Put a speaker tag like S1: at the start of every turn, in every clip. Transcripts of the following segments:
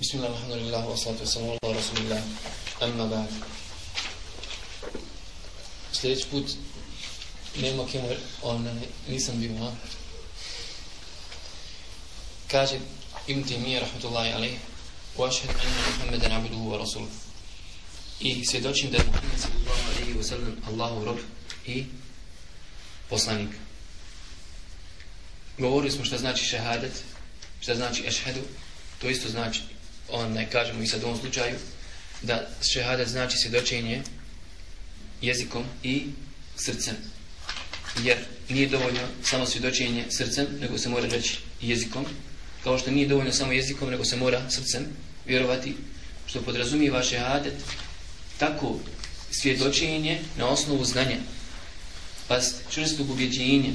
S1: Bismillah, alhamdulillah, wa salatu wassalamu ala rasulillah, amma ba'd. Sljedeći put nema kemo, on, nisam bio, ha? Kaže Ibn Taymiyyah, rahmatullahi alaih, wa ašhedu anna Muhammadan abduhu wa rasuluh. I svjedočim da je Muhammed sallallahu alaihi wa sallam Allahu rob i poslanik. Govorili smo šta znači šehadet, šta znači ešhedu, to isto znači on kažemo i sad u ovom slučaju da šehadet znači svjedočenje jezikom i srcem. Jer nije dovoljno samo svjedočenje srcem nego se mora reći jezikom. Kao što nije dovoljno samo jezikom nego se mora srcem vjerovati što podrazumijeva šehadet. Tako svjedočenje na osnovu znanja pa čvrstog ubjeđenja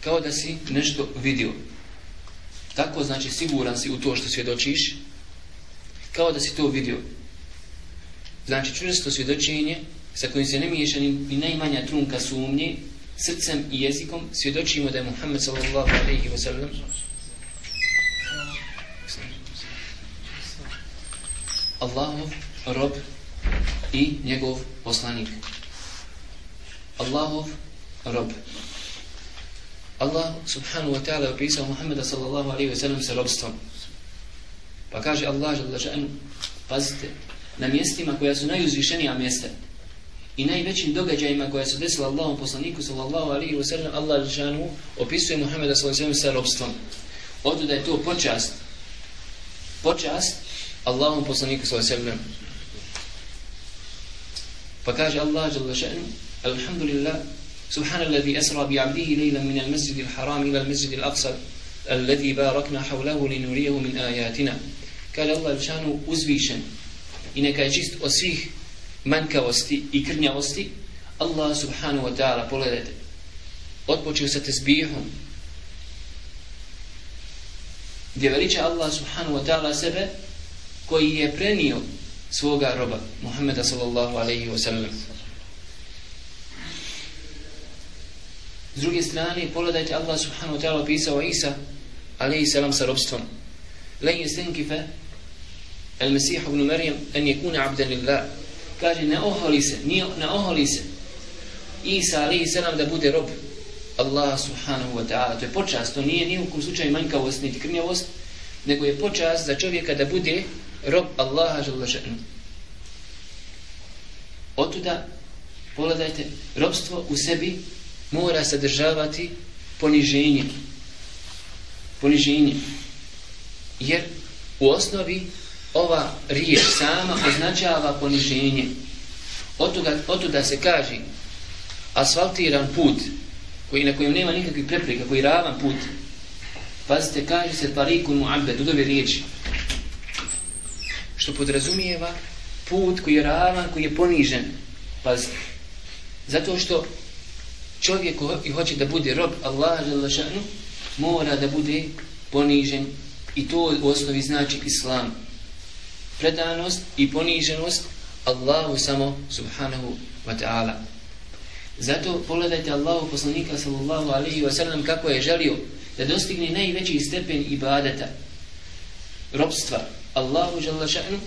S1: kao da si nešto vidio. Tako znači siguran si u to što svjedočiš, kao da si to vidio. Znači čvrsto svjedočenje sa kojim se ne miješa ni, ni najmanja trunka sumnje, srcem i jezikom svjedočimo da je Muhammed sallallahu alaihi wa sallam Allahov rob i njegov poslanik. Allahov rob. Allah subhanahu wa ta'ala opisao Muhammeda sallallahu alaihi wa sallam sa robstvom. Pa kaže Allah žele pazite, na mjestima koja su najuzvišenija mjesta i najvećim događajima koja su desila Allahom poslaniku sallallahu alaihi wa sallam, Allah žanu opisuje Muhammeda sallallahu alaihi wa sallam sa robstvom. Ovdje da je to počast, počast Allahom poslaniku sallallahu alaihi wa sallam. Pa kaže Allah žele alhamdulillah, سبحان الذي أسرى بعبده ليلا من المسجد الحرام إلى المسجد الأقصى الذي باركنا حوله لنريه من آياتنا. قال الله لشان أزويشن إنك جيست أسيه منك وستي إكرنيا وستي. الله سبحانه وتعالى قال أطبوشه ستسبيحهم gdje veliča Allah subhanahu wa ta'ala sebe koji je prenio svoga roba Muhammeda sallallahu alaihi S druge strane, pogledajte Allah subhanahu wa ta'ala opisao Isa alaihi salam sa robstvom. Len jestenkife el Mesih ibn Marijam en je kuna abden lillah. Kaže, ne oholi se, nije, ne oholi se. Isa alaihi salam da bude rob Allah subhanahu wa ta'ala. To je počast, to nije ni u kom slučaju manjkavost, niti krnjavost, nego je počast za čovjeka da bude rob Allaha žele še'nu. Otuda, pogledajte, robstvo u sebi mora sadržavati poniženje. Poniženje. Jer u osnovi ova riječ sama označava poniženje. Otuda, otuda se kaže asfaltiran put koji na kojem nema nikakvih prepreka, koji je ravan put. Pazite, kaže se parikun mu'abbed, udove riječi. Što podrazumijeva put koji je ravan, koji je ponižen. Pazite. Zato što čovjek koji hoće da bude rob Allaha želešanu, mora da bude ponižen i to u osnovi znači islam. Predanost i poniženost Allahu samo subhanahu wa ta'ala. Zato pogledajte Allahu poslanika sallallahu alaihi wa sallam kako je želio da dostigne najveći stepen ibadeta, robstva Allahu želešanu,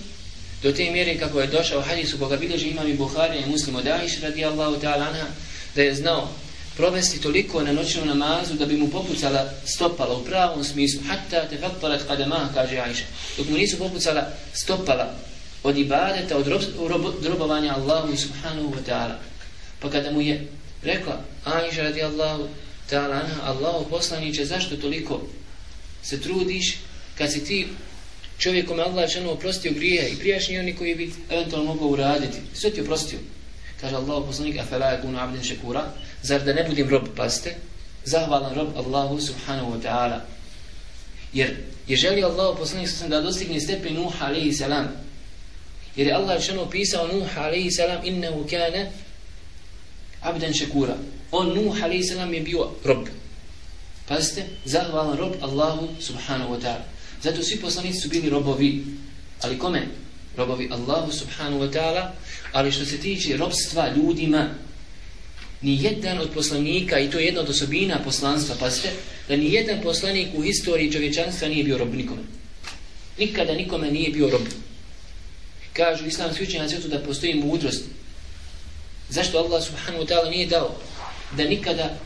S1: do te mjere kako je došao hadisu koga bilježi imam i Buhari i muslim od Aisha radijallahu ta'ala anha, da je znao provesti toliko na noćnom namazu da bi mu popucala stopala u pravom smislu. Hatta te fattarat kadema kaže Aisha. Dok mu nisu popucala stopala od ibadeta od rob, rob, drobovanja Allahu subhanahu wa ta'ala. Pa kada mu je rekla Aisha radi Allahu ta'ala anha Allahu poslaniće zašto toliko se trudiš kad si ti čovjekom Allah ženu oprostio grije i prijašnji oni koji bi eventualno mogao uraditi? Sve ti oprostio. Kaže Allah poslanik afela yakunu abdan shakura? Zar da ne budem rob paste zahvalan rob Allahu subhanahu wa ta'ala. Jer je želio Allah poslanik sam da dostigne stepen Nuh alaihi salam. Jer je Allah što opisao Nuh alaihi salam innehu kane abdan shakura. On Nuh alaihi salam je bio rob. Pazite zahvalan rob Allahu subhanahu wa ta'ala. Zato svi poslanici su bili robovi. Ali kome? robovi Allahu subhanahu wa ta'ala. Ali što se tiče robstva ljudima ni jedan od poslanika i to je jedna od osobina poslanstva pazite da ni jedan poslanik u historiji čovječanstva nije bio rob nikome Nikada nikome nije bio rob. Kažu islamski učenjaci da postoji mudrost. Zašto Allah subhanahu wa ta'ala nije dao da nikada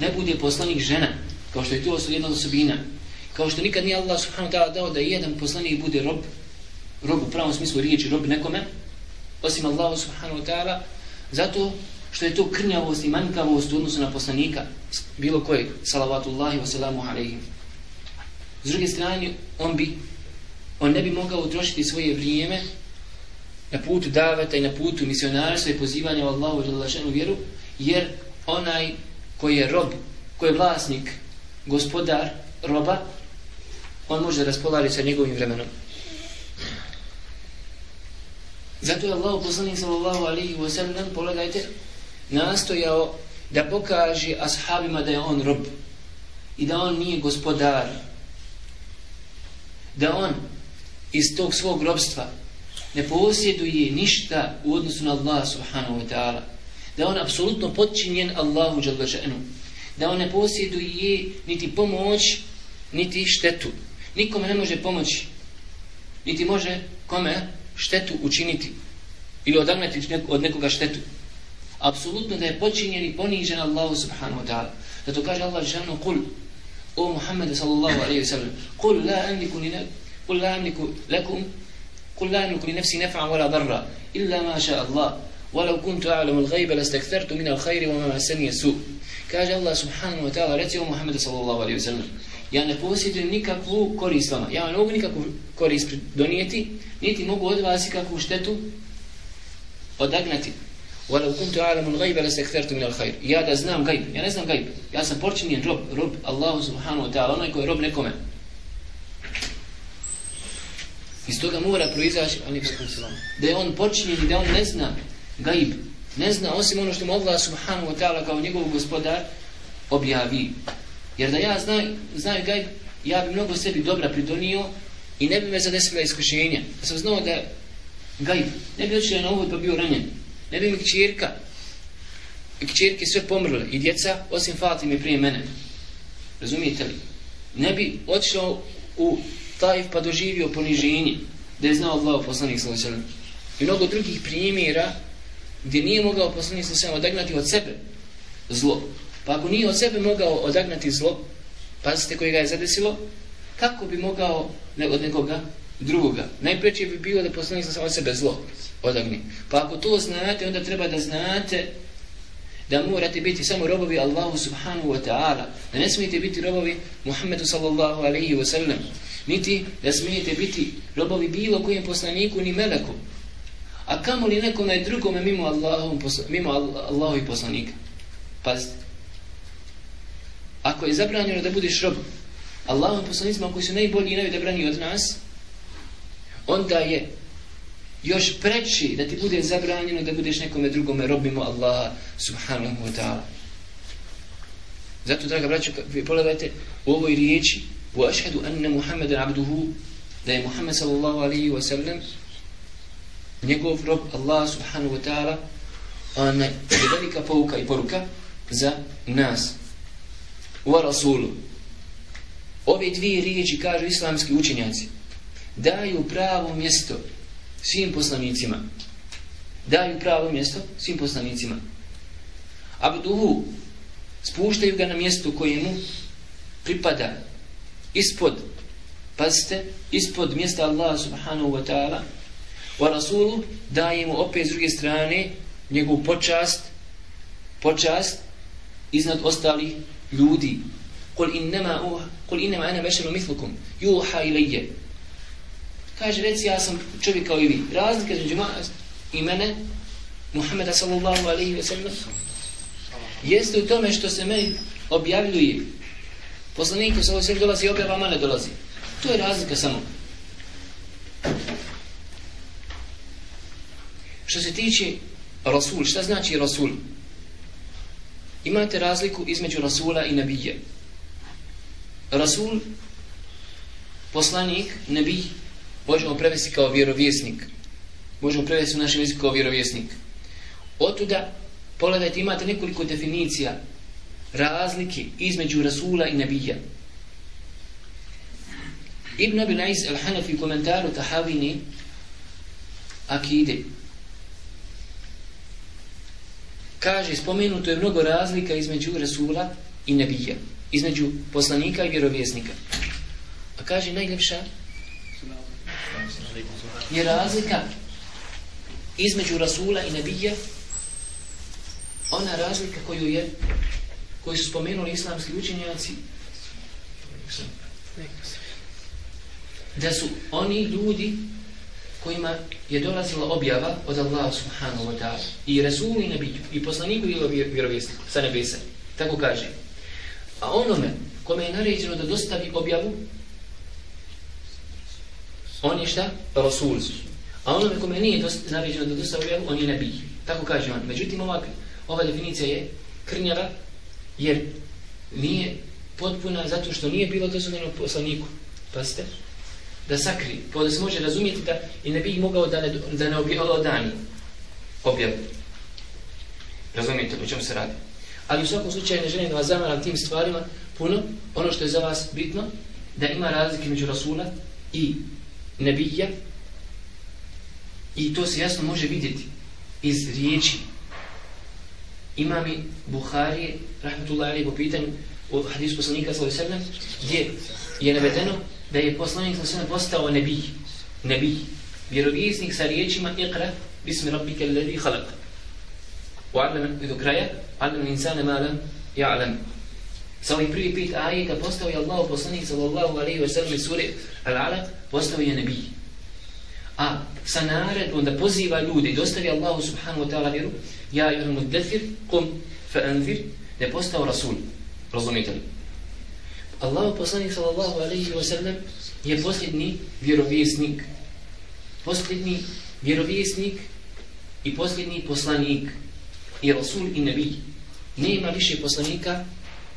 S1: ne bude poslanik žena, kao što je to jedna od osobina. Kao što nikad nije Allah subhanahu wa ta'ala dao da jedan poslanik bude rob, rob u pravom smislu riječi, rob nekome, osim Allah subhanahu wa ta'ala, zato što je to krnjavost i manjkavost u odnosu na poslanika, bilo kojeg, salavatullahi wa salamu alaihim. S druge strane, on bi, on ne bi mogao utrošiti svoje vrijeme na putu daveta i na putu misionarstva i pozivanja u Allahu i vjeru, jer onaj koji je rob, koji je vlasnik, gospodar roba, on može raspolagati sa njegovim vremenom. Zato je Allah poslanik sallallahu alaihi wa sallam, pogledajte, nastojao da pokaže ashabima da je on rob i da on nije gospodar. Da on iz tog svog robstva ne posjeduje ništa u odnosu na Allah subhanahu wa ta'ala. Da on apsolutno podčinjen Allahu dželbašenu da on ne posjeduje niti pomoć niti štetu. Nikome ne može pomoći. Niti može kome štetu učiniti ili odagnati od nekoga štetu apsolutno da je počinjen i ponižen Allahu subhanahu wa ta'ala. Zato kaže Allah žanu, kul, o Muhammed sallallahu alaihi wa sallam, kul la amliku ni kul la amliku lakum, kul la amliku ni nefsi nefa'a wala darra, illa ma ša Allah, walau kuntu a'lamu al-ghayba lastakthartu min al-khayri wa mama sani jesu. Kaže Allah subhanahu wa ta'ala, reci o Muhammed sallallahu alaihi wa sallam, ja ne posjedujem nikakvu korist vama, ja ne mogu nikakvu korist donijeti, niti mogu od vas ikakvu štetu odagnati. ولو كنت أعلم الغيب لاستكثرت من الخير ja da znam gajb ja ne znam gajb ja sam počinjen rob rob Allahu subhanahu wa ta'ala onaj koji je rob nekome iz toga mora proizaći da je on počinjen i da on ne zna gaib, ne zna osim ono što mu Allah subhanahu wa ta'ala kao njegov gospodar objavi. Jer da ja znaj, znaju gaib, ja bi mnogo sebi dobra pridonio i ne bi me zadesila iskušenja. Da sam znao da gaib, ne bi očeo na uvod pa bio ranjen. Ne bi mi kćerka, kćerke sve pomrle i djeca, osim Fatime prije mene. Razumijete li? Ne bi otišao u Tajf pa doživio poniženje da je znao Allah poslanik sallallahu I mnogo drugih primjera gdje nije mogao poslanik sa odagnati od sebe zlo. Pa ako nije od sebe mogao odagnati zlo, pazite koji ga je zadesilo, kako bi mogao od nekoga drugoga? Najpreće bi bilo da poslanik sa od sebe zlo odagni. Pa ako to znate, onda treba da znate da morate biti samo robovi Allahu subhanahu wa ta'ala. Da ne smijete biti robovi Muhammedu sallallahu alaihi wa sallam. Niti da smijete biti robovi bilo kojem poslaniku ni meleku. A kamo li nekome drugome mimo Allahom, mimo Allahu i poslanika? Pazite. Ako je zabranjeno da budeš rob Allahom poslanicima koji su najbolji i najdobrani od nas, onda je još preći da ti bude zabranjeno da budeš nekome drugome robimo Allaha subhanahu wa ta'ala. Zato, draga braću, vi pogledajte u ovoj riječi u ašhedu anna Muhammeden abduhu da je Muhammed sallallahu alaihi wa sallam njegov rob Allah subhanahu wa ta'ala ona je velika pouka i poruka za nas. U rasulu. Ove dvije riječi kažu islamski učenjaci. Daju pravo mjesto svim poslanicima. Daju pravo mjesto svim poslanicima. Abduhu spuštaju ga na mjesto koje mu pripada ispod pazite ispod mjesta Allaha subhanahu wa ta'ala. Wa rasulu daje mu opet s druge strane njegovu počast počast iznad ostalih ljudi. Kul innama uh, kul innama ana بشر مثلكم يوحى ilayya kaže reci ja sam čovjek kao i vi razlika između i mene Muhameda sallallahu alaihi ve sellem jeste u tome što se meni objavljuje poslanik sallallahu alejhi ve dolazi objava mene dolazi to je razlika samo Što se tiče Rasul, šta znači Rasul? Imate razliku između Rasula i Nabije. Rasul, poslanik, Nabij, možemo prevesti kao vjerovjesnik. Možemo prevesti u našem jeziku kao vjerovjesnik. Otuda, pogledajte, imate nekoliko definicija razlike između Rasula i Nabija. Ibn Abi Naiz al-Hanafi u komentaru Tahavini Akide kaže, spomenuto je mnogo razlika između Rasula i Nabija, između poslanika i vjerovjesnika. A kaže, najljepša je razlika između Rasula i Nebija. Ona razlika koju je koju su spomenuli islamski učenjaci da su oni ljudi kojima je dolazila objava od Allaha subhanahu wa ta'ala. I Rasulu i Nebiju i poslaniku i vjerovjesniku sa nebesa tako kaže. A onome kome je naređeno da dostavi objavu Ono on je šta? Rasul a onome kome nije naređeno da dostavi objavu on je Nebij tako kaže on međutim ovak, ova definicija je krnjava jer nije potpuna zato što nije bilo dozvoljeno poslaniku Pazite, da sakri, pa da se može razumjeti da i ne bi mogao da ne, da ne objavljava dani objavu. Razumijete o čemu se radi. Ali u svakom slučaju ne želim da vas zamaram tim stvarima puno. Ono što je za vas bitno, da ima razlike među Rasula i Nebija i to se jasno može vidjeti iz riječi imami Buharije rahmetullahi alaihi po pitanju u hadisu poslanika sallahu sallam gdje je navedeno da je poslanik sa sve postao nebi. Nebi. Vjerovijesnik sa riječima iqra bismi rabbike alladhi khalaq. Wa 'allama do kraja 'allama insana ma lam ya'lam. Sa ovih prvi pet ajeta postao je Allah poslanik sallallahu alejhi ve sellem sure Al-Alaq postao je nebi. A sa naredbom da poziva ljude i dostavi Allahu subhanahu wa ta'ala vjeru ja i on defir, kum fa anzir da je postao rasul. Razumite li? Allah poslanik sallallahu alaihi wa sallam je posljedni vjerovjesnik. Posljedni vjerovjesnik i posljedni poslanik i rasul i nebi. Nema više poslanika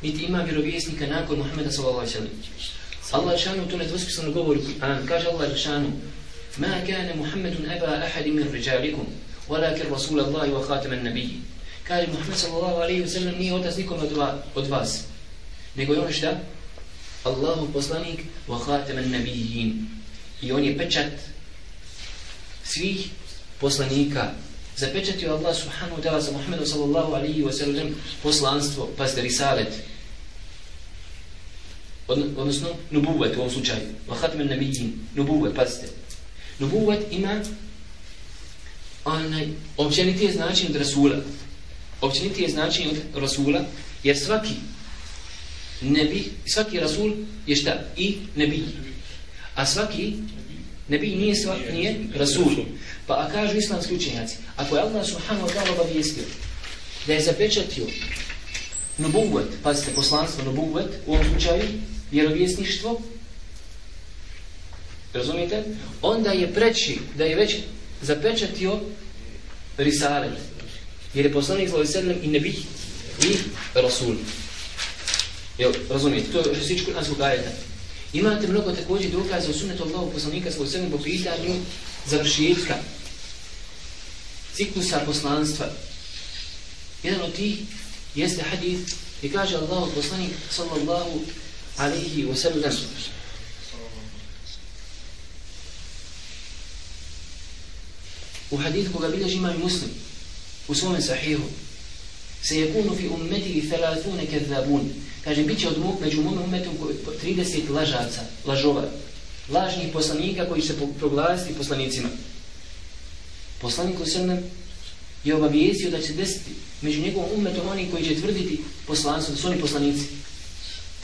S1: niti ima vjerovjesnika nakon Muhammeda sallallahu alaihi wa sallam. Allah Žešanu tu nedvospisano govori Kur'an. Kaže Allah Žešanu Ma kane Muhammedun eba ahadi min ređalikum walakin rasul Allahi wa khataman nabiji. Kaže Muhammed sallallahu alaihi wa sallam nije otac nikom od vas. Nego je ono šta? Allahu poslanik wa khataman nabijin. i on je pečat svih poslanika zapečatio Allah subhanahu wa ta'ala za Muhammedu sallallahu alaihi wa sallam poslanstvo, pazite, risalet odnosno nubuvet u ovom slučaju wa khatmen nabijin, nubuvet, pazite nubuvet ima onaj općenitije značenje od Rasula općenitije značenje od Rasula jer svaki nebi, svaki rasul je šta? I nebi. A svaki nebi nije, sva, nije rasul. Pa a kažu islamski učenjaci, ako je Allah subhanahu wa ta'ala obavijestio da je zapečatio nubuvet, pazite, poslanstvo nubuvet, u ovom slučaju, vjerovjesništvo, razumijete? Onda je preći da je već zapečatio risale. Jer je poslanik zlovi sedlem i nebi i rasul. Jel, razumijete, to je što se tiče kuranskog ajeta. Imate mnogo također dokaza u sunetu Allahog poslanika svoj srednjem po pitanju završetka ciklusa poslanstva. Jedan od tih jeste hadith i kaže Allahog poslanik sallallahu alaihi wa sallam u hadithu koga bilježi imam muslim u svome sahihu se je kunu fi ummeti 30 kezabun kaže, bit će od mu, među mome umetom 30 lažaca, lažova, lažnih poslanika koji će se proglasiti poslanicima. Poslanik Lusanem je obavijezio da će desiti među njegovom umetom oni koji će tvrditi poslanstvo, da su oni poslanici.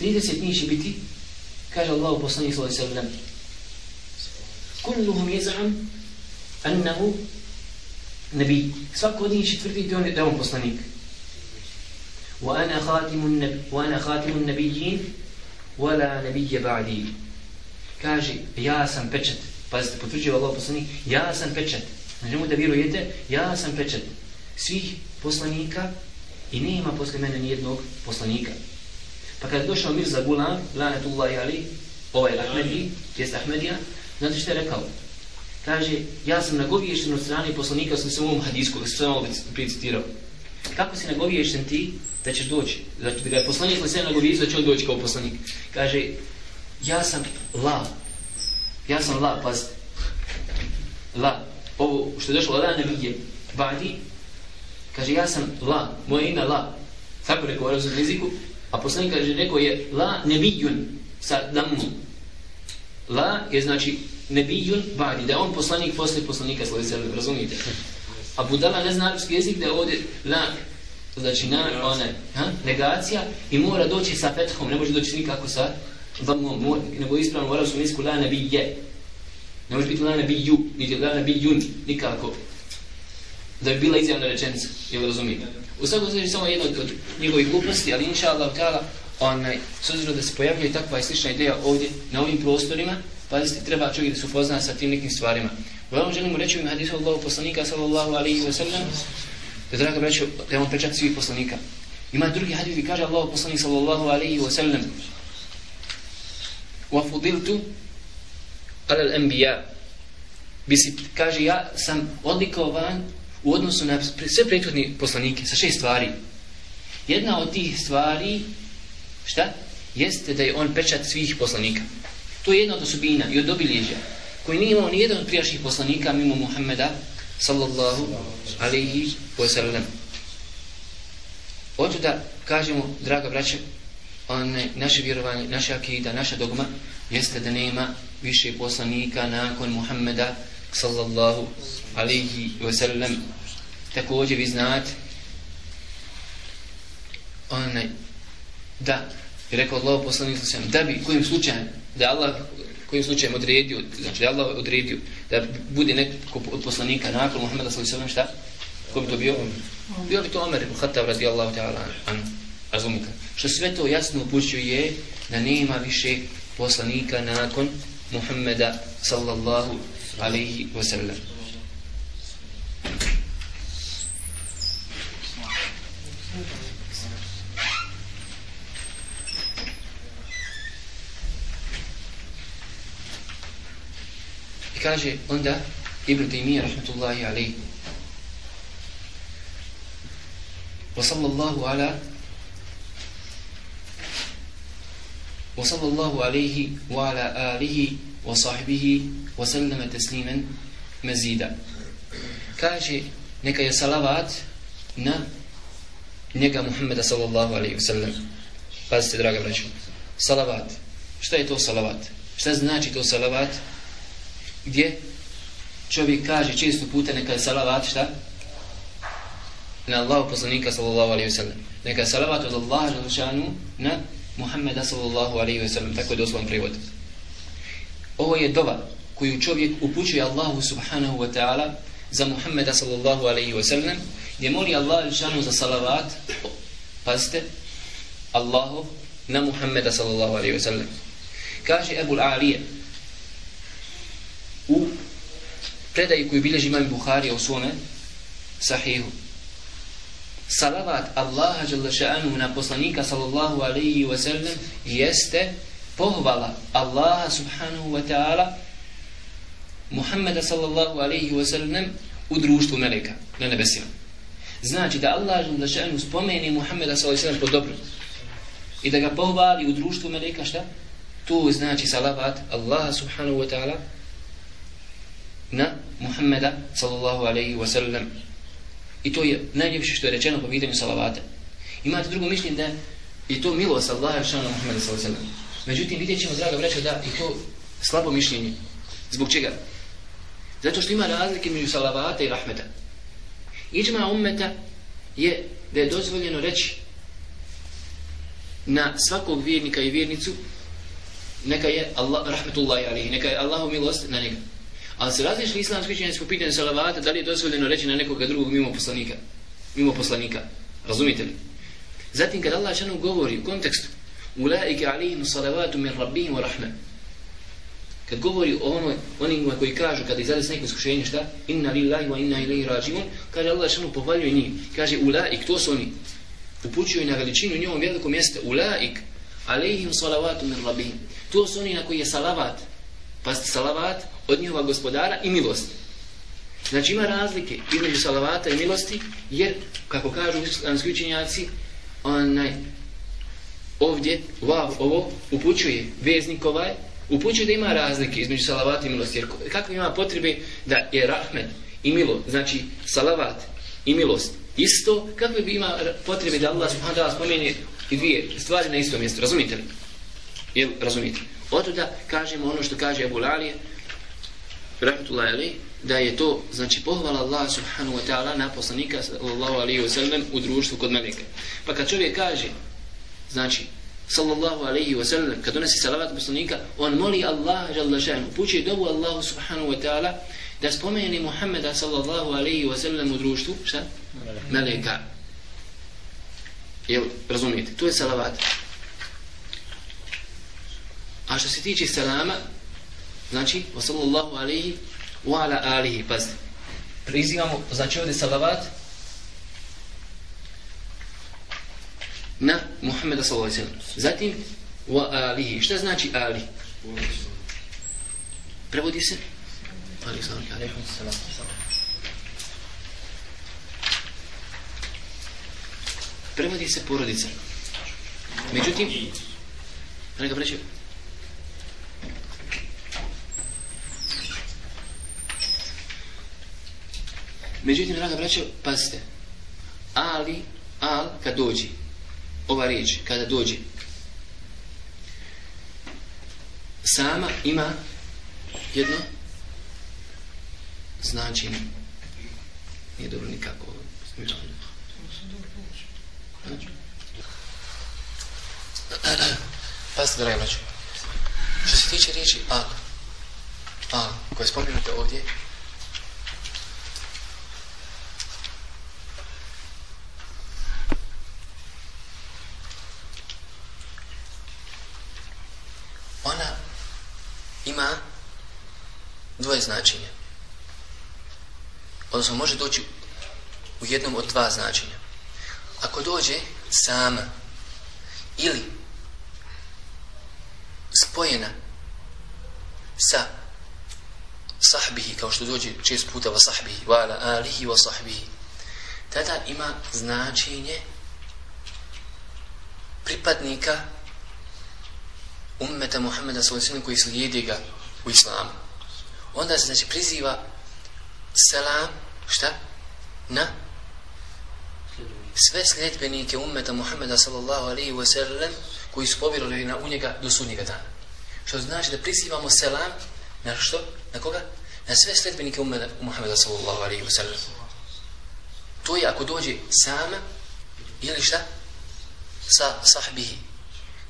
S1: 30 njih će biti, kaže Allah u poslanih sallahu alaihi sallam, kulluhum jeza'am annahu nabi. Svako dnih će tvrditi da on je on poslanik. Wa ana khatimun nabi, wa ana khatimun nabijin, wa la nabije ba'di. Kaže, ja sam pečet. Pazite, potvrđuje Allah u poslanik, ja sam pečet. Na njemu da vjerujete, ja sam pečet svih poslanika i nema posle mene nijednog poslanika pa kad je došao Mirza Gulam lanetullahi ali ovaj Ahmedi jest Ahmedija znate što je rekao kaže ja sam nagoviješten od strane poslanika sam se u ovom hadisku da sam ovo pricitirao kako si nagoviješten ti da ćeš doći, Znači, da ga je poslanik na sve nagovijezio da će on doći kao poslanik. Kaže, ja sam la, ja sam la, pazite. La. Ovo što je došlo, la ne vidje. Badi. Kaže, ja sam la. Moje ime la. Tako rekao u arabskom jeziku. A poslanik kaže, rekao je la nebijun sa damu. La je znači nebijun badi. Da on poslanik posle poslanika, slede se, razumijete. A Budala ne zna arabski jezik da je ovdje la znači na one, ha, negacija i mora doći sa fethom, ne može doći nikako sa dhamom, nego ispravno u arabskom jeziku la nebije. Ne može biti la nebiju, niti la nebijun, nikako. Da bi bila izjavna rečenica, jel razumijete? U svakom slučaju samo jedno od njegovih gluposti, ali inša Allah ta'ala, onaj, s obzirom da se pojavljuje takva i slična ideja ovdje, na ovim prostorima, pazite, treba čovjek da se upozna sa tim nekim stvarima. Uglavnom želimo reći u hadisu Allahu poslanika sallallahu alaihi wa sallam, da draga braćo, da je on pečat svih poslanika. Ima drugi hadis gdje kaže Allahu poslanik sallallahu alaihi wa sallam, وَفُضِلْتُ عَلَى الْأَنْبِيَا Bisi, kaže, ja sam odlikovan u odnosu na sve prethodne poslanike sa šest stvari. Jedna od tih stvari, šta? Jeste da je on pečat svih poslanika. To je jedna od osobina i od obilježja koji nije imao nijedan od prijašnjih poslanika mimo Muhammeda sallallahu alaihi wa sallam. Oto da kažemo, draga braće, one, naše vjerovanje, naša akida, naša dogma, jeste da nema više poslanika nakon Muhammeda sallallahu alaihi wa sallam. Također vi znate, onaj, da, je rekao Allah poslanik sallam, da bi, kojim slučajem, da Allah kojim slučajem odredio, znači da Allah odredio da bude neko od poslanika nakon Muhammeda sallallahu alejhi ve sellem šta? Ko bi to bio? Bio bi to Omer ibn Khattab radijallahu ta'ala an. Razumite? Što sve to jasno upućuje da nema više poslanika nakon Muhammeda sallallahu alejhi ve sellem. kaže onda Ibn Taymiyyah rahmetullahi alayhi wa sallallahu ala wa sallallahu alayhi wa ala alihi wa sahbihi wa sallama tasliman mazida kaže neka je salavat na njega Muhammeda sallallahu alaihi wa sallam pazite draga braću salavat šta je to salavat šta znači to salavat gdje čovjek kaže često puta neka je salavat šta? Na Allahu poslanika sallallahu alaihi wa sallam. Neka je salavat od Allaha želšanu na Muhammeda sallallahu alaihi wa sallam. Tako je doslovan prevod. Ovo je dova koju čovjek upućuje Allahu subhanahu wa ta'ala za Muhammeda sallallahu alaihi wa sallam gdje moli Allah želšanu za salavat pazite Allahu na Muhammeda sallallahu alaihi wa sallam. Kaže Ebul Alije u predaju koju bilježi imam Buhari u svome sahihu. Salavat Allaha jalla ša'anu na poslanika sallallahu alaihi wa sallam jeste pohvala Allaha subhanahu wa ta'ala Muhammeda sallallahu alaihi wa sallam u društvu meleka na nebesima. Znači da Allah jalla ša'anu spomeni Muhammeda sallallahu alaihi wa sallam po dobru i da ga pohvali u društvu meleka šta? To znači salavat Allaha subhanahu wa ta'ala na Muhammeda sallallahu alaihi wa sallam. I to je najljepše što je rečeno po pitanju salavata. Imate drugo mišljenje da je to milost Allaha šana Muhammeda sallallahu alaihi wa sallam. Međutim, vidjet ćemo, draga braća, da je to slabo mišljenje. Zbog čega? Zato što ima razlike među salavata i rahmeta. Iđma ummeta je da je dozvoljeno reći na svakog vjernika i vjernicu neka je Allah, rahmetullahi alihi, neka je Allahu milost na njega. Ali se različni islamski činjenci po pitanju salavata, da li je dozvoljeno reći na nekoga drugog mimo poslanika? Mimo poslanika. Razumite li? Zatim kad Allah šanu govori u kontekstu Ulaike alihim salavatu min rabbihim wa rahme. Kad govori o onoj, onima koji kažu kada izade s nekim iskušenjem šta? Inna lillahi wa inna ilaihi rađimun. Kaže Allah šanu pohvaljuje njih. Kaže ulaik, to su oni. Upućuju na veličinu njovom velikom mjesta. Ulaik alaihim salavatu min rabihim. To su oni na koji je salavat. Pa salavat od njihova gospodara i milosti. Znači ima razlike između salavata i milosti, jer, kako kažu islamski učenjaci, onaj, ovdje, vav, ovo, upućuje veznik ovaj, upućuje da ima razlike između salavata i milosti. Jer kako ima potrebe da je rahmet i milo, znači salavat i milost, isto, kako bi ima potrebe da Allah subhanahu wa ta'ala spomeni i dvije stvari na istom mjestu. Razumite li? Jel, razumite. Otuda kažemo ono što kaže Abu Lalije, rahmetullahi alaih, da je to, znači, pohvala Allah subhanahu wa ta'ala na poslanika sallallahu alaihi wa sallam u društvu kod meleka. Pa kad čovjek kaže, znači, sallallahu alaihi wa sallam, kad donesi salavat poslanika, on moli Allah, žalda šan, upući dobu Allahu subhanahu wa ta'ala, da spomeni Muhammeda sallallahu alaihi wa sallam u društvu, šta? Meleka. Jel, razumijete, to je salavat. A što se tiče salama, znači, wa sallallahu alaihi wa ala alihi, pazite. Prizivamo, znači ovdje salavat na Muhammeda sallallahu alaihi wa Zatim, wa alihi. Šta znači ali? Prevodi se? Ali sallam. Prevodi se porodica. Međutim, neka preći, Međutim, draga braćo, pazite. Ali, al, kad dođi, ova riječ, kada dođe sama ima jedno značenje. Nije dobro nikako. Pazite, draga braćo. Što se tiče riječi al, al, koje spominjate ovdje, ima dvoje značenja. Odnosno može doći u jednom od dva značenja. Ako dođe sama ili spojena sa sahbihi, kao što dođe čest puta va sahbihi, va ala alihi va sahbihi, tada ima značenje pripadnika ummeta Muhammeda sallallahu koji slijedi ga u islamu. Onda se znači priziva selam, šta? Na sve sljedbenike ummeta Muhammeda sallallahu alaihi wa sallam koji su povjerili na u njega do sunnjega dana. Što znači da prizivamo selam na što? Na koga? Na sve sljedbenike ummeta Muhammeda sallallahu alaihi wa sallam. To je ako dođe sama ili šta? Sa sahbihi.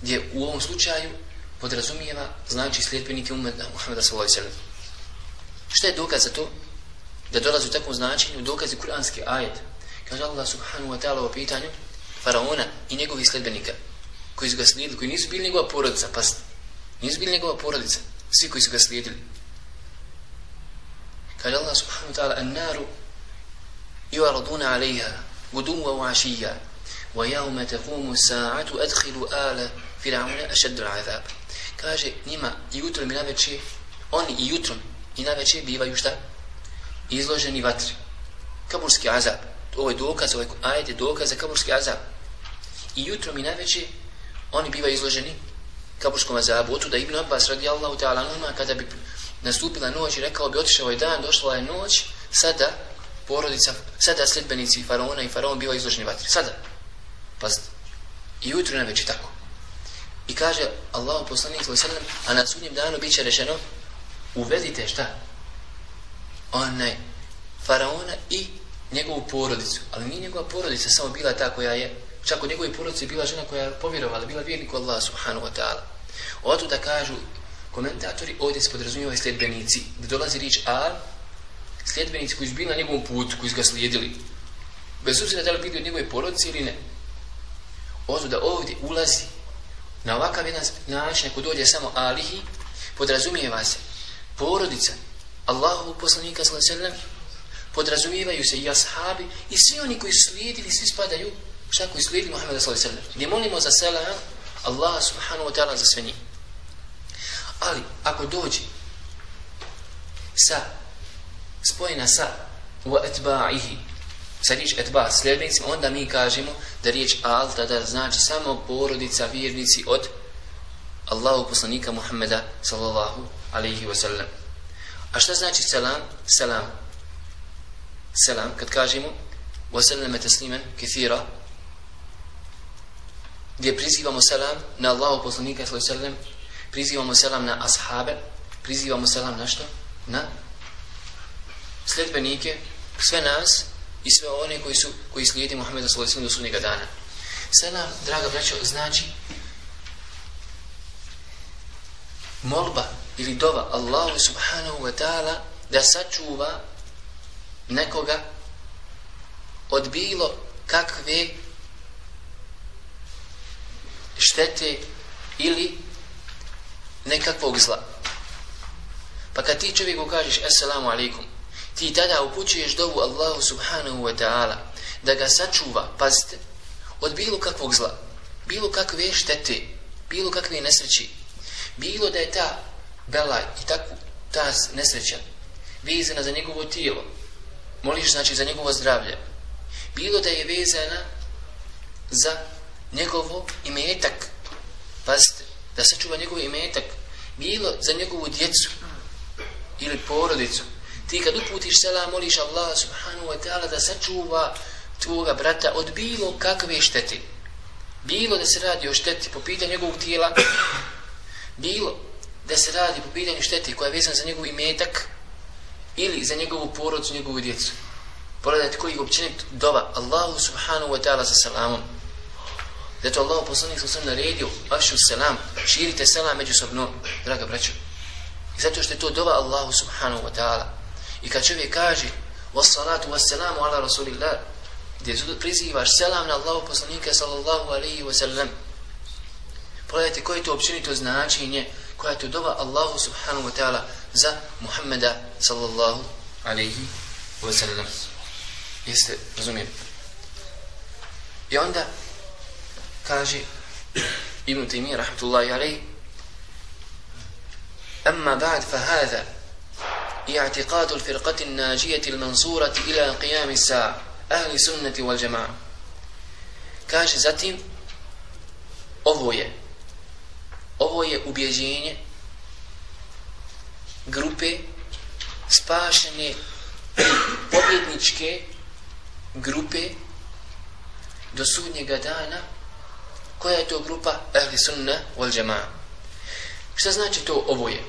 S1: Gdje u ovom slučaju podrazumijeva znači sljedbenike ummeta Muhammeda sallallahu alejhi ve sallam. Šta je dokaz za to? Da dolazi u takvom značenju dokaz je kuranski ajet. Kaže Allah subhanahu wa ta'ala u pitanju faraona i njegovih sledbenika koji su ga slijedili, koji nisu bili njegova porodica, pa nisu bili njegova porodica, svi koji su ga slijedili. Kaže Allah subhanahu wa ta'ala an-naru yu'raduna 'alayha guduwan wa ašija wa yawma taqumu sa'atu adkhilu ala fir'auna ashadda al-'adhab kaže njima i jutrom i naveče, oni i jutrom i naveče bivaju šta? Izloženi vatri. Kaburski azab. Ovo je dokaz, ovo je ajed je dokaz za kaburski azab. I jutrom i naveče oni bivaju izloženi kaburskom azabu. Otuda Ibn Abbas radijallahu ta'ala numa kada bi nastupila noć i rekao bi otišao je dan, došla je noć, sada porodica, sada sljedbenici faraona i faraon bivaju izloženi vatri. Sada. Pazite. I jutro i naveče tako. I kaže Allah poslanik sallam, a na sudnjem danu biće rečeno, uvedite šta? Onaj faraona i njegovu porodicu. Ali nije njegova porodica samo bila ta koja je, čak u njegove porodice bila žena koja je povjerovala, bila vjernik Allah subhanahu wa ta'ala. Oto da kažu komentatori, ovdje se podrazumijevaju sljedbenici, da dolazi riječ al, sljedbenici koji su bili na njegovom putu, koji su ga slijedili. Bez obzira da li bili od njegove porodice ili ne. Oto da ovdje ulazi Na ovakav jedan način, ako dođe samo alihi, podrazumijeva se porodica Allahovog poslanika sallam, podrazumijevaju se i ashabi i svi oni koji slijedili, svi spadaju, šta koji slijedili Muhammeda sallam. Ne molimo za selam, Allah subhanahu wa ta'ala za sve njih. Ali, ako dođe sa, spojena sa wa etba'ihi, sa riječ etba sljedbenicima, onda mi kažemo da riječ al tada znači samo porodica vjernici od Allahu poslanika Muhammeda sallallahu alaihi wa sallam. A šta znači selam? Selam. Selam, kad kažemo wa sallame teslimen kithira gdje prizivamo selam na Allahu poslanika sallallahu alaihi wa prizivamo selam na ashabe prizivamo selam na što? Na sledbenike sve nas i sve one koji su koji slijedi Muhammeda sallallahu alejhi ve sellem do dana. Selam, draga braćo, znači molba ili dova Allahu subhanahu wa ta'ala da sačuva nekoga od bilo kakve štete ili nekakvog zla. Pa kad ti čovjeku kažeš assalamu alaikum, ti tada upućuješ dovu Allahu subhanahu wa ta'ala da ga sačuva, pazite, od bilo kakvog zla, bilo kakve štete, bilo kakve nesreći, bilo da je ta bela i takvu, ta nesreća. Vezana za njegovo tijelo, moliš znači za njegovo zdravlje, bilo da je vezana za njegovo imetak, pazite, da se čuva njegov imetak, bilo za njegovu djecu ili porodicu, ti kad uputiš selam, moliš Allah subhanahu wa ta'ala da sačuva tvoga brata od bilo kakve štete. Bilo da se radi o šteti po pitanju njegovog tijela, bilo da se radi po pitanju šteti koja je vezana za njegov imetak ili za njegovu porodcu, njegovu djecu. Pogledajte koji je općenit dova Allahu subhanahu wa ta'ala sa salamom. Zato Allah poslanik sam sam naredio vašu selam, širite selam međusobno, draga braćo. I zato što je to dova Allahu subhanahu wa ta'ala. I kad čovjek kaže wassalatu wassalamu ala rasulillah gdje prizivaš selam na Allahu poslanika sallallahu alaihi wa sallam pogledajte koje to općenito značenje koja to dova Allahu subhanahu wa ta'ala za Muhammeda sallallahu alaihi wa sallam jeste razumijeli i onda kaže Ibn Taymiyyah rahmatullahi alaihi أما بعد فهذا اعتقاد الفرقة الناجية المنصورة إلى قيام الساعة أهل سنة والجماعة كاش zatim ovo je ovo je ubjeđenje grupe spašene pobjedničke grupe do sudnjega dana. Koja je to grupa? Ahli sunna wal jamaa. Šta znači to ovo je?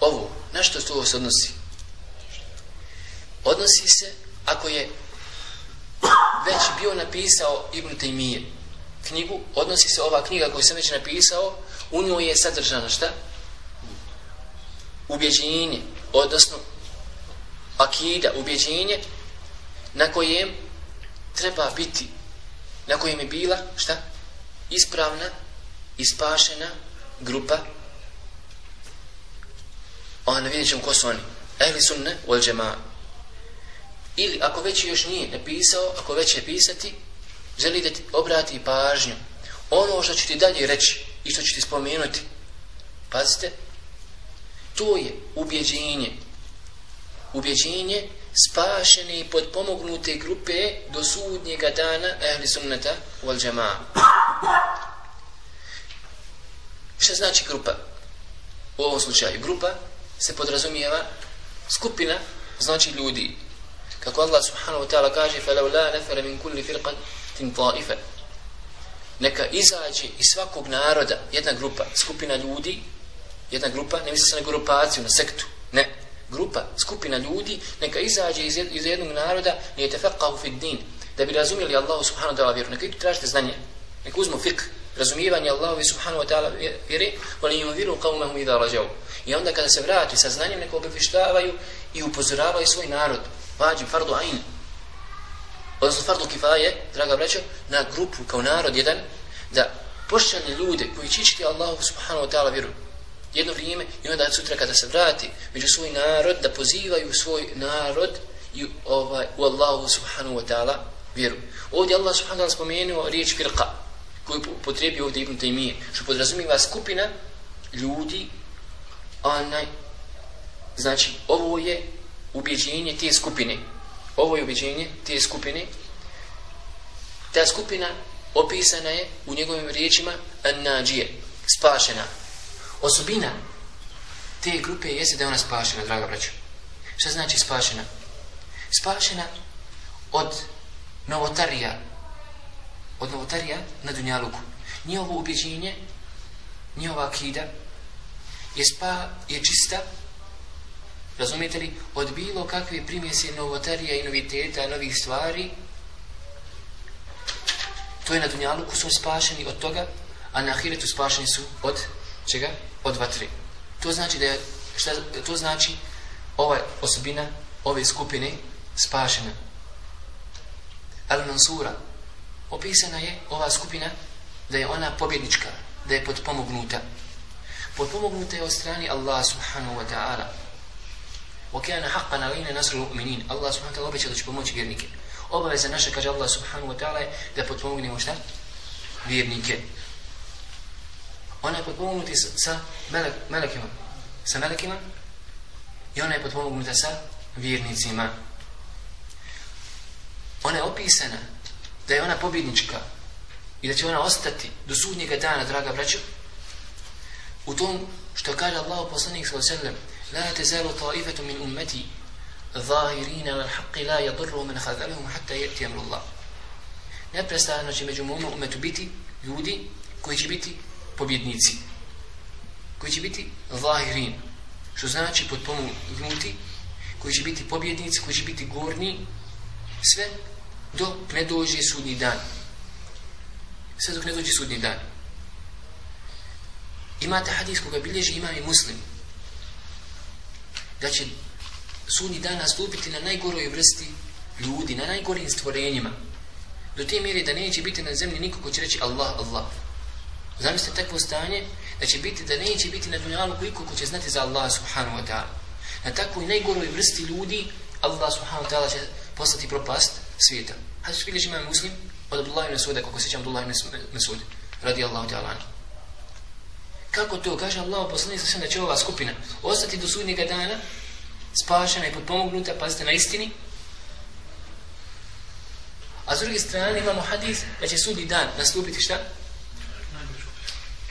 S1: Ovo, na što to se odnosi? Odnosi se ako je već bio napisao Ibn Taymiye knjigu, odnosi se ova knjiga koju sam već napisao, u njoj je sadržana šta? Ubjeđenje, odnosno akida, ubjeđenje na kojem treba biti, na kojem je bila šta? Ispravna, ispašena grupa onda vidjet ćemo ko su oni. Ehli sunne wal džema. Ili ako već još nije napisao, ako već je pisati, želi da ti obrati pažnju. Ono što ću ti dalje reći i što ću ti spomenuti, pazite, to je ubjeđenje. Ubjeđenje spašene i podpomognute grupe do sudnjega dana ehli sunneta wal džema. Šta znači grupa? U ovom slučaju grupa se podrazumijeva skupina, znači ljudi. Kako Allah subhanahu wa ta'ala kaže فَلَوْ لَا نَفَرَ مِنْ كُلِّ tim taife. Neka izađe iz svakog naroda jedna grupa, skupina ljudi jedna grupa, ne misli se na grupaciju na sektu, ne, grupa skupina ljudi, neka izađe iz, iz jednog naroda nije tefakahu fid din da bi razumjeli Allahu subhanahu ta'ala vjeru. Neka idu tražite znanje, neka uzmu fik razumijevanje Allahu subhanahu wa ta'ala vjeri oni imu viru qavmahum idha rađavu i onda kada se vrati sa znanjem neka obavištavaju i upozoravaju svoj narod. Vađim fardu ajinu Odnosno fardu kifaje, draga braćo, na grupu kao narod jedan, da pošćane ljude koji čičiti Allahu subhanahu wa ta'ala vjeru jedno vrijeme i onda sutra kada se vrati među svoj narod da pozivaju svoj narod i ovaj, u Allahu subhanahu wa ta'ala vjeru. Ovdje Allah subhanahu wa ta'ala spomenuo riječ firqa koju potrebi ovdje Ibn Taymiye, što podrazumiva skupina ljudi, onaj, znači, ovo je ubjeđenje te skupine. Ovo je ubjeđenje te skupine. Ta skupina opisana je u njegovim riječima an-nađije. spašena. Osobina te grupe jeste da je ona spašena, draga braćo. Šta znači spašena? Spašena od novotarija, od novotarija na Dunjaluku. Njihovo ubjeđenje, njihova akida je spa, je čista, razumijete li, od bilo kakve primjese novotarija i noviteta, novih stvari, to je na Dunjaluku su spašeni od toga, a na Ahiretu spašeni su od čega? Od vatri. To znači da je, šta, to znači ova osobina ove skupine spašena. Al-Mansura, opisana je ova skupina da je ona pobjednička, da je podpomognuta. Podpomognuta je od strani Allah subhanahu wa ta'ala. وَكَانَ حَقًّا عَلَيْنَا نَصْرُ الْمُؤْمِنِينَ Allah subhanahu wa ta'ala obeća da će pomoći vjernike. Obaveza naša, kaže Allah subhanahu wa ta'ala, da potpomognemo šta? Vjernike. Ona je potpomognuta sa melek, melekima. Sa melekima. I ona je potpomognuta sa vjernicima. Ona je opisana da je ona pobjednička i da će ona ostati do sudnjega dana, draga braćo, u tom što kaže Allah poslanik sallam لا تزال طائفة من أمتي ظاهرين على الحق لا يضر من خذلهم حتى يأتي أمر الله Neprestano će među mojom umetu biti ljudi koji će biti pobjednici. Koji će biti zahirin. Što znači potpomognuti. Koji će biti pobjednici, koji će biti gorni. Sve dok ne dođe sudni dan. Sve dok ne dođe sudni dan. Imate hadis koga bilježi imam i muslim. Da će sudnji dan nastupiti na najgoroj vrsti ljudi, na najgorim stvorenjima. Do te mjere da neće biti na zemlji niko ko će reći Allah, Allah. Zamislite takvo stanje da će biti, da neće biti na dunjalu koliko ko će znati za Allah subhanahu wa ta'ala. Na takvoj najgoroj vrsti ljudi Allah subhanahu wa ta'ala će postati propast svijeta. Hadis bilježi imam muslim od Abdullah ibn Suda, kako sećam Abdullah ibn Suda, radi Allahu ta'ala. Kako to? Kaže Allah poslanik sa da će ova skupina ostati do sudnjega dana spašena i potpomognuta, pazite na istini. A s druge strane imamo hadis da će sudni dan nastupiti šta?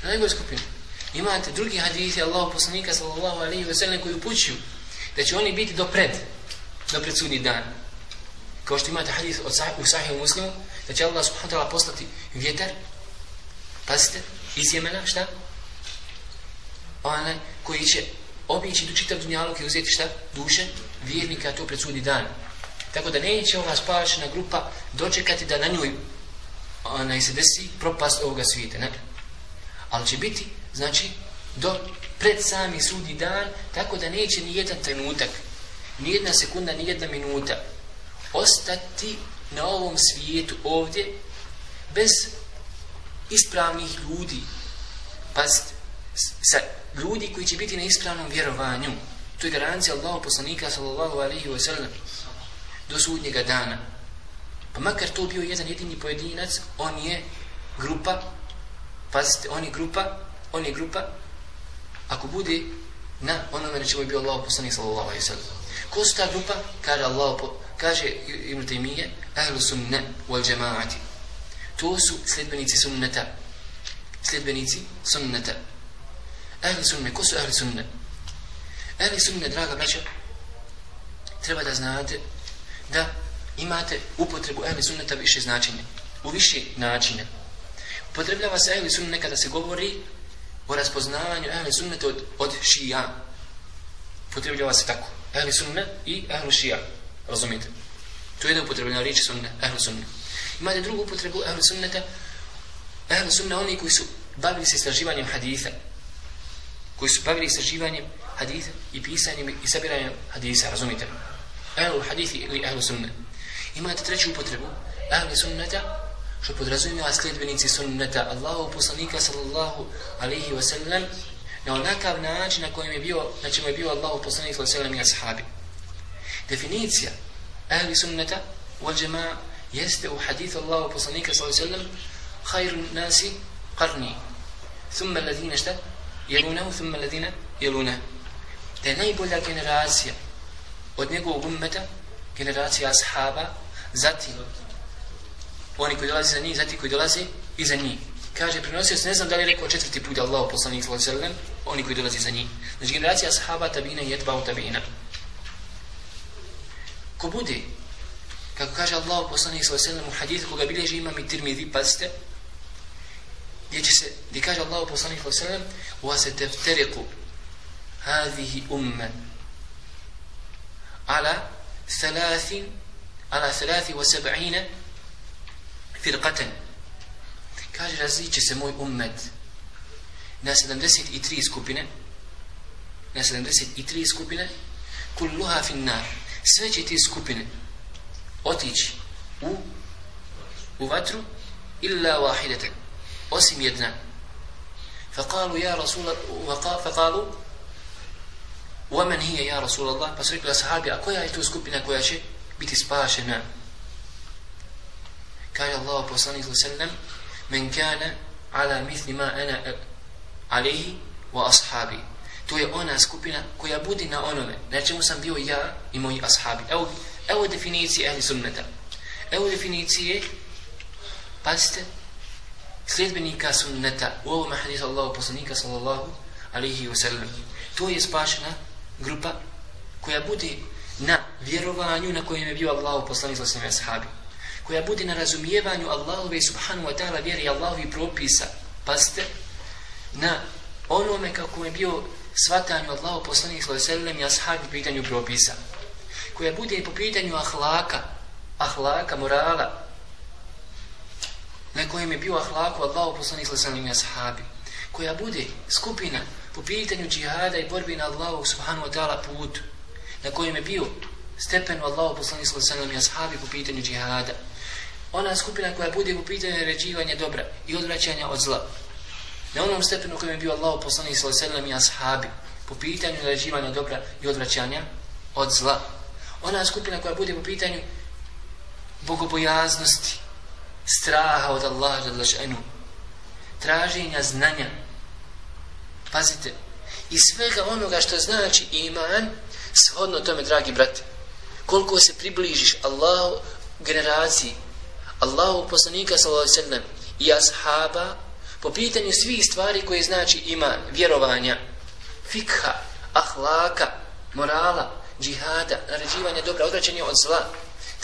S1: Na najgore skupine. Imate drugi hadisi Allah poslanika sallallahu alaihi ve sellem koji upućuju da će oni biti do pred, do pred sudni dan. Kao što imate hadis od sah u sahih muslimu, da će Allah subhanahu ta'ala poslati vjetar, pazite, iz Jemena, šta? Onaj koji će obići tu čitav dunjalog i uzeti šta? Duše vjernika, to pred sudni dan. Tako da neće ova spašena grupa dočekati da na njoj onaj se desi propast ovoga svijeta, ne? Ali će biti, znači, do pred sami sudni dan, tako da neće ni jedan trenutak, ni jedna sekunda, ni jedna minuta, ostati na ovom svijetu ovdje bez ispravnih ljudi Pazite, sa ljudi koji će biti na ispravnom vjerovanju. To je garancija Allahu poslanika sallallahu alaihi wa sallam do sudnjega dana. Pa makar to bio jedan jedini pojedinac on je grupa pazite, on je grupa on je grupa ako bude na onome na čemu je bio Allah poslanik sallallahu alaihi sallam. Ko su ta grupa? kaže Allah kaže Ibn Taymiye ahlu sunna wal jamaati. To su sledbenici sunneta. Sledbenici sunneta. Ehli sunne ko su ehli sunne Ehli sunne draga braća treba da znate da imate upotrebu ehli sunneta više značenja u više načine upotrebljava se ehli sunne kada se govori o raspoznavanju ehli sunneta od, od šija upotrebljava se tako Ehli sunne i ehli šija Razumite? To je jedna upotrebljena riječ sunne, ehli sunne. Imate drugu upotrebu ehli sunneta, ehli sunne oni koji su bavili se istraživanjem haditha, koji su bavili istraživanjem haditha i pisanjem i sabiranjem hadisa, razumite? Ehlu hadithi ili ehlu sunne. Imate treću upotrebu, ehlu sunneta, što podrazumijeva sljedbenici sunneta Allahu poslanika sallallahu alaihi wa sallam na onakav način na kojem je bio, na čemu je bio Allahu poslanik sallallahu alaihi wa sallam i ashabi definicija ahli sunneta wal jamaa jeste u hadithu Allahu poslanika sallallahu alejhi ve sellem khairun nasi qarni thumma alladhina šta yaluna thumma alladhina yaluna da je najbolja generacija od njegovog ummeta generacija ashaba zatim oni koji dolaze za njih zatim koji dolaze iza njih Kaže, prenosio se, ne znam da li je rekao četvrti put Allah poslanik sallallahu alaihi sallam, oni koji dolaze za njih. Znači, generacija sahaba tabina i etbao tabina. Ko bude, kako kaže Allah poslanik sallallahu alaihi sallam u hadithu koga bilježi imam i tirmidhi, pazite, gdje će se, gdje kaže Allah sallallahu alaihi sallam, wa se tefteriku هذه أمة على ثلاث على ثلاث وسبعين فرقة kaže različe se moj ummet na 73 skupine na 73 skupine kulluha finnar sve će ti skupine otići u u vatru illa wahidatan osim jedna فقالوا يا رسول فقالوا ومن هي يا رسول الله pa su rekli ashabi a koja je to skupina koja će biti spašena kaže Allah poslanik sallam men kana ala mithli ma ana alayhi wa ashabi to je ona skupina koja budi na onome na čemu sam bio ja i moji ashabi evo, evo definicije ahli sunneta evo definicije pazite sljedbenika sunneta u ovom hadisu Allahu poslanika sallallahu alihi wasallam. to je spašena grupa koja bude na vjerovanju na kojem je bio Allahu poslanik sallallahu alihi ashabi. Koja bude na razumijevanju Allahove subhanu wa ta'ala vjeri Allahovi propisa. Pazite na onome kako je bio svatanju Allahu poslanik sallallahu alihi wasallam i ashabi pitanju propisa. Koja bude po pitanju ahlaka ahlaka, morala na kojem je bio ahlaku Allahu poslanik sa ashabi koja bude skupina po pitanju džihada i borbi na Allahu subhanahu wa ta'ala put na kojem je bio stepen u Allahu poslanih sallam i ashabi po pitanju džihada. Ona skupina koja bude po pitanju ređivanja dobra i odvraćanja od zla. Na onom stepenu kojem je bio Allahu poslanih sallam i ashabi po pitanju ređivanja dobra i odvraćanja od zla. Ona skupina koja bude po pitanju bogobojaznosti, straha od Allaha, traženja znanja, pazite, i svega onoga što znači iman, shodno tome, dragi brate, koliko se približiš Allahu generaciji, Allahu poslanika sallam i ashaba, po pitanju svih stvari koje znači iman, vjerovanja, fikha, ahlaka, morala, džihada, naređivanja dobra, odvraćanja od zla,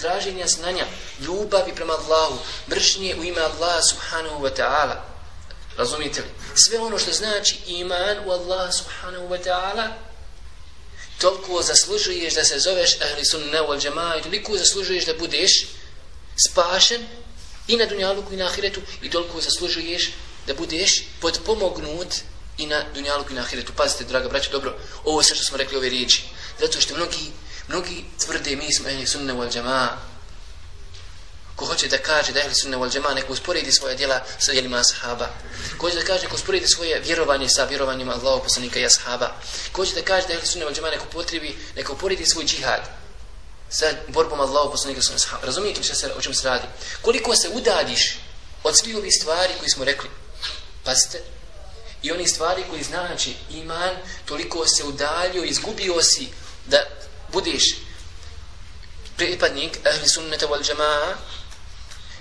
S1: traženja znanja, ljubavi prema Allahu, mržnje u ime Allaha subhanahu wa ta'ala, Razumite li? Sve ono što znači iman u Allaha subhanahu wa ta'ala toliko zaslužuješ da se zoveš ahli sunna wal jama'a i toliko zaslužuješ da budeš spašen i na dunjaluku i na ahiretu i toliko zaslužuješ da budeš podpomognut i na dunjaluku i na ahiretu. Pazite, draga braća, dobro, ovo sve što smo rekli ove riječi. Zato što mnogi, mnogi tvrde mi smo ehli sunne wal jama'a ko hoće da kaže da ehli sunne wal džema, neko usporedi svoje djela sa djelima ashaba. Ko hoće da kaže neko usporedi svoje vjerovanje sa vjerovanjima Allahog poslanika i ashaba. Ko hoće da kaže da ehli sunne wal džema, neko potrebi, neko usporedi svoj džihad sa borbom Allahog poslanika i ashaba. Razumijete što se, o čem se radi? Koliko se udaljiš od svih ovih stvari koji smo rekli? Pazite. I oni stvari koji znači iman, toliko se udaljio, izgubio si da budeš pripadnik ahli sunnata wal jamaa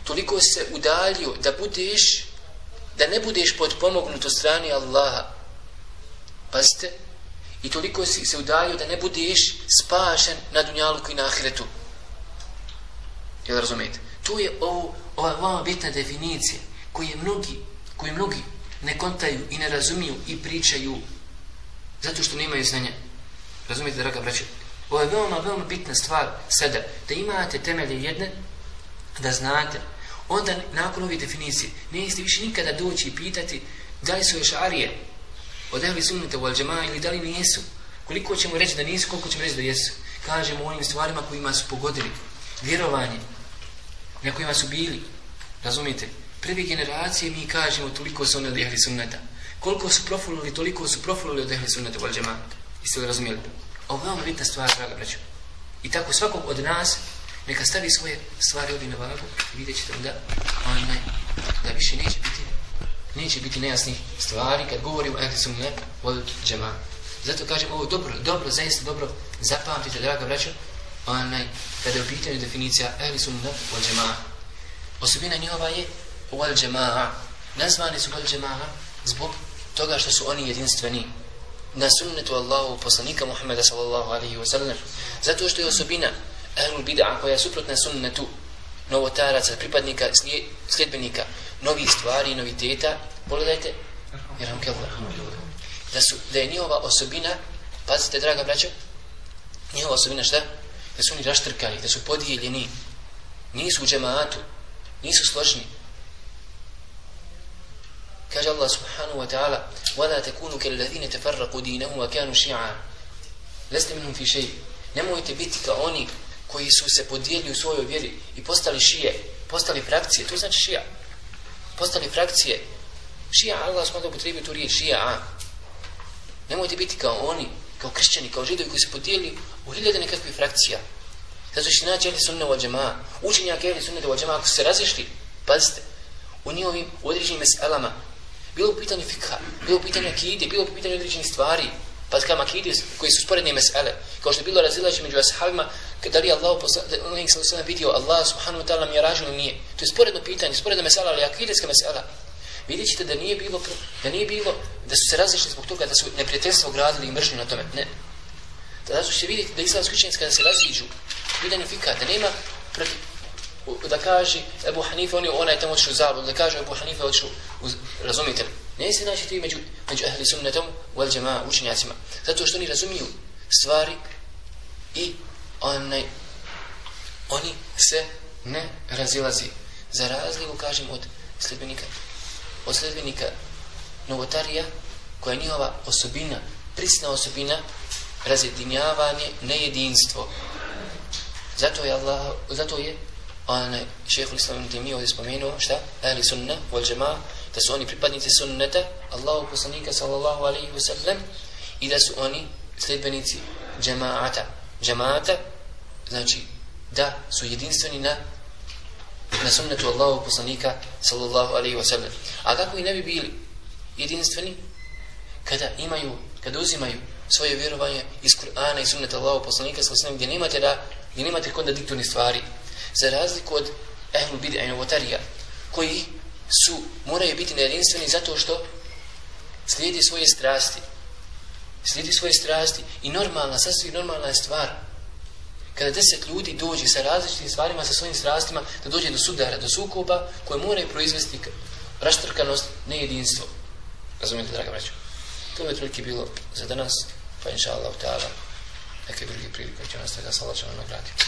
S1: toliko se udalio da budeš da ne budeš podpomognut od strani Allaha. Pazite i toliko si se udalio da ne budeš spašen na dunjaluku i na ahiretu. Jel razumijete? To je ovo, ova vama bitna definicija koje mnogi koji mnogi ne kontaju i ne razumiju i pričaju zato što nemaju znanja. Razumijete draga braća ovo je veoma, veoma bitna stvar sada da imate temelje jedne da znate. Onda nakon ove definicije niste više nikada doći i pitati da li su još arije od ehli sunnita u al ili da li nijesu. koliko ćemo reći da nisu koliko ćemo reći da jesu. Kažemo onim stvarima kojima su pogodili. Vjerovanje na kojima su bili. Razumite Prve generacije mi kažemo toliko su oni od ehli sunnita koliko su profulili, toliko su profulili od ehli sunnita u al jeste li razumijeli? Ovo je veoma bitna stvar draga braću i tako svakog od nas neka stavi svoje stvari ovdje na vagu i vidjet ćete da, onaj, da više neće biti neće biti nejasnih stvari kad govorimo o ehli sunne od džema. Zato kažem ovo dobro, dobro, zaista dobro zapamtite, draga braćo, onaj, kada je u pitanju definicija ehli sunne od džema. Osobina njihova je od džema. nazvani su od džema zbog toga što su oni jedinstveni na sunnetu Allahu poslanika Muhammeda sallallahu alaihi wa sallam. Zato što je osobina ahlul bid'a koja je suprotna sunnetu novotaraca, pripadnika, sljedbenika novih stvari, noviteta pogledajte da, su, da je njihova osobina pazite draga braćo njihova osobina šta? da su oni raštrkani, da su podijeljeni nisu u džemaatu nisu složni. Kaže Allah subhanahu wa ta'ala وَلَا تَكُونُوا كَلَّذِينَ تَفَرَّقُوا دِينَهُ وَكَانُوا شِعَا لَسْتَ مِنْهُمْ فِي شَيْءٍ nemojte biti kao oni koji su se podijelili u svojoj vjeri i postali šije, postali frakcije, to znači šija. Postali frakcije. Šija, Allah smo da upotrebio tu riječ, šija, a. Nemojte biti kao oni, kao kršćani, kao židovi koji se podijelili u hiljade nekakvih frakcija. Zato što naći ehli sunne u džema, učenjak ehli sunne u džema, ako se razišli, pazite, u njihovim određenim meselama, bilo u pitanju fikha, bilo u pitanju akide, bilo u pitanju određenih stvari, pa kama akide koji su sporedne mesele, kao što je bilo razilaženje među ashabima, da li Allah poslanik sallallahu alejhi vidio Allah subhanahu wa ta'ala miraj ili nije. To je sporedno pitanje, sporedna mesela, ali akideska mesela. Vidite da nije bilo da nije bilo da su se različili zbog toga da su neprijateljstvo gradili i mržnju na tome. Ne. Tada su se vidjeti da islamski učenjaci kada se raziđu, pitanje fika, da nema protiv da kaže Ebu Hanife, on je onaj tamo odšao zabud, da kaže Ebu Hanife odšao, razumite li? Ne se naći ti među, među ehli sunnetom, u el džema, učenjacima. Zato što oni razumiju stvari i onaj, oni se ne razilazi. Za razliku, kažem, od sljedbenika, od sljedbenika novotarija, koja je njihova osobina, prisna osobina, razjedinjavanje, nejedinstvo. Zato je Allah, zato je onaj šehu islam ti mi ovdje spomenuo, šta? Ahli sunna, wal džema, da su oni pripadnici sunneta, Allahu poslanika sallallahu alaihi wa sallam, i da su oni sljedbenici džemaata. Džemaata, znači da su jedinstveni na na sunnetu Allahu poslanika sallallahu alaihi wa sallam. A kako i ne bi bili jedinstveni kada imaju, kada uzimaju svoje vjerovanje iz Kur'ana i sunneta Allahu poslanika sallallahu alaihi wa sallam, gdje nemate da, gdje nemate kontradiktorni stvari, za razliku od ehlu bid'a i novotarija, koji su, moraju biti nejedinstveni zato što slijedi svoje strasti. Slijedi svoje strasti i normalna, sasvim normalna je stvar kada deset ljudi dođe sa različitim stvarima, sa svojim strastima, da dođe do sudara, do sukoba, koje moraju proizvesti raštrkanost, nejedinstvo. Razumijete, draga braćo? To je otprilike bilo za danas, pa inša Allah, neke druge prilike će nas tada salačano nagraditi.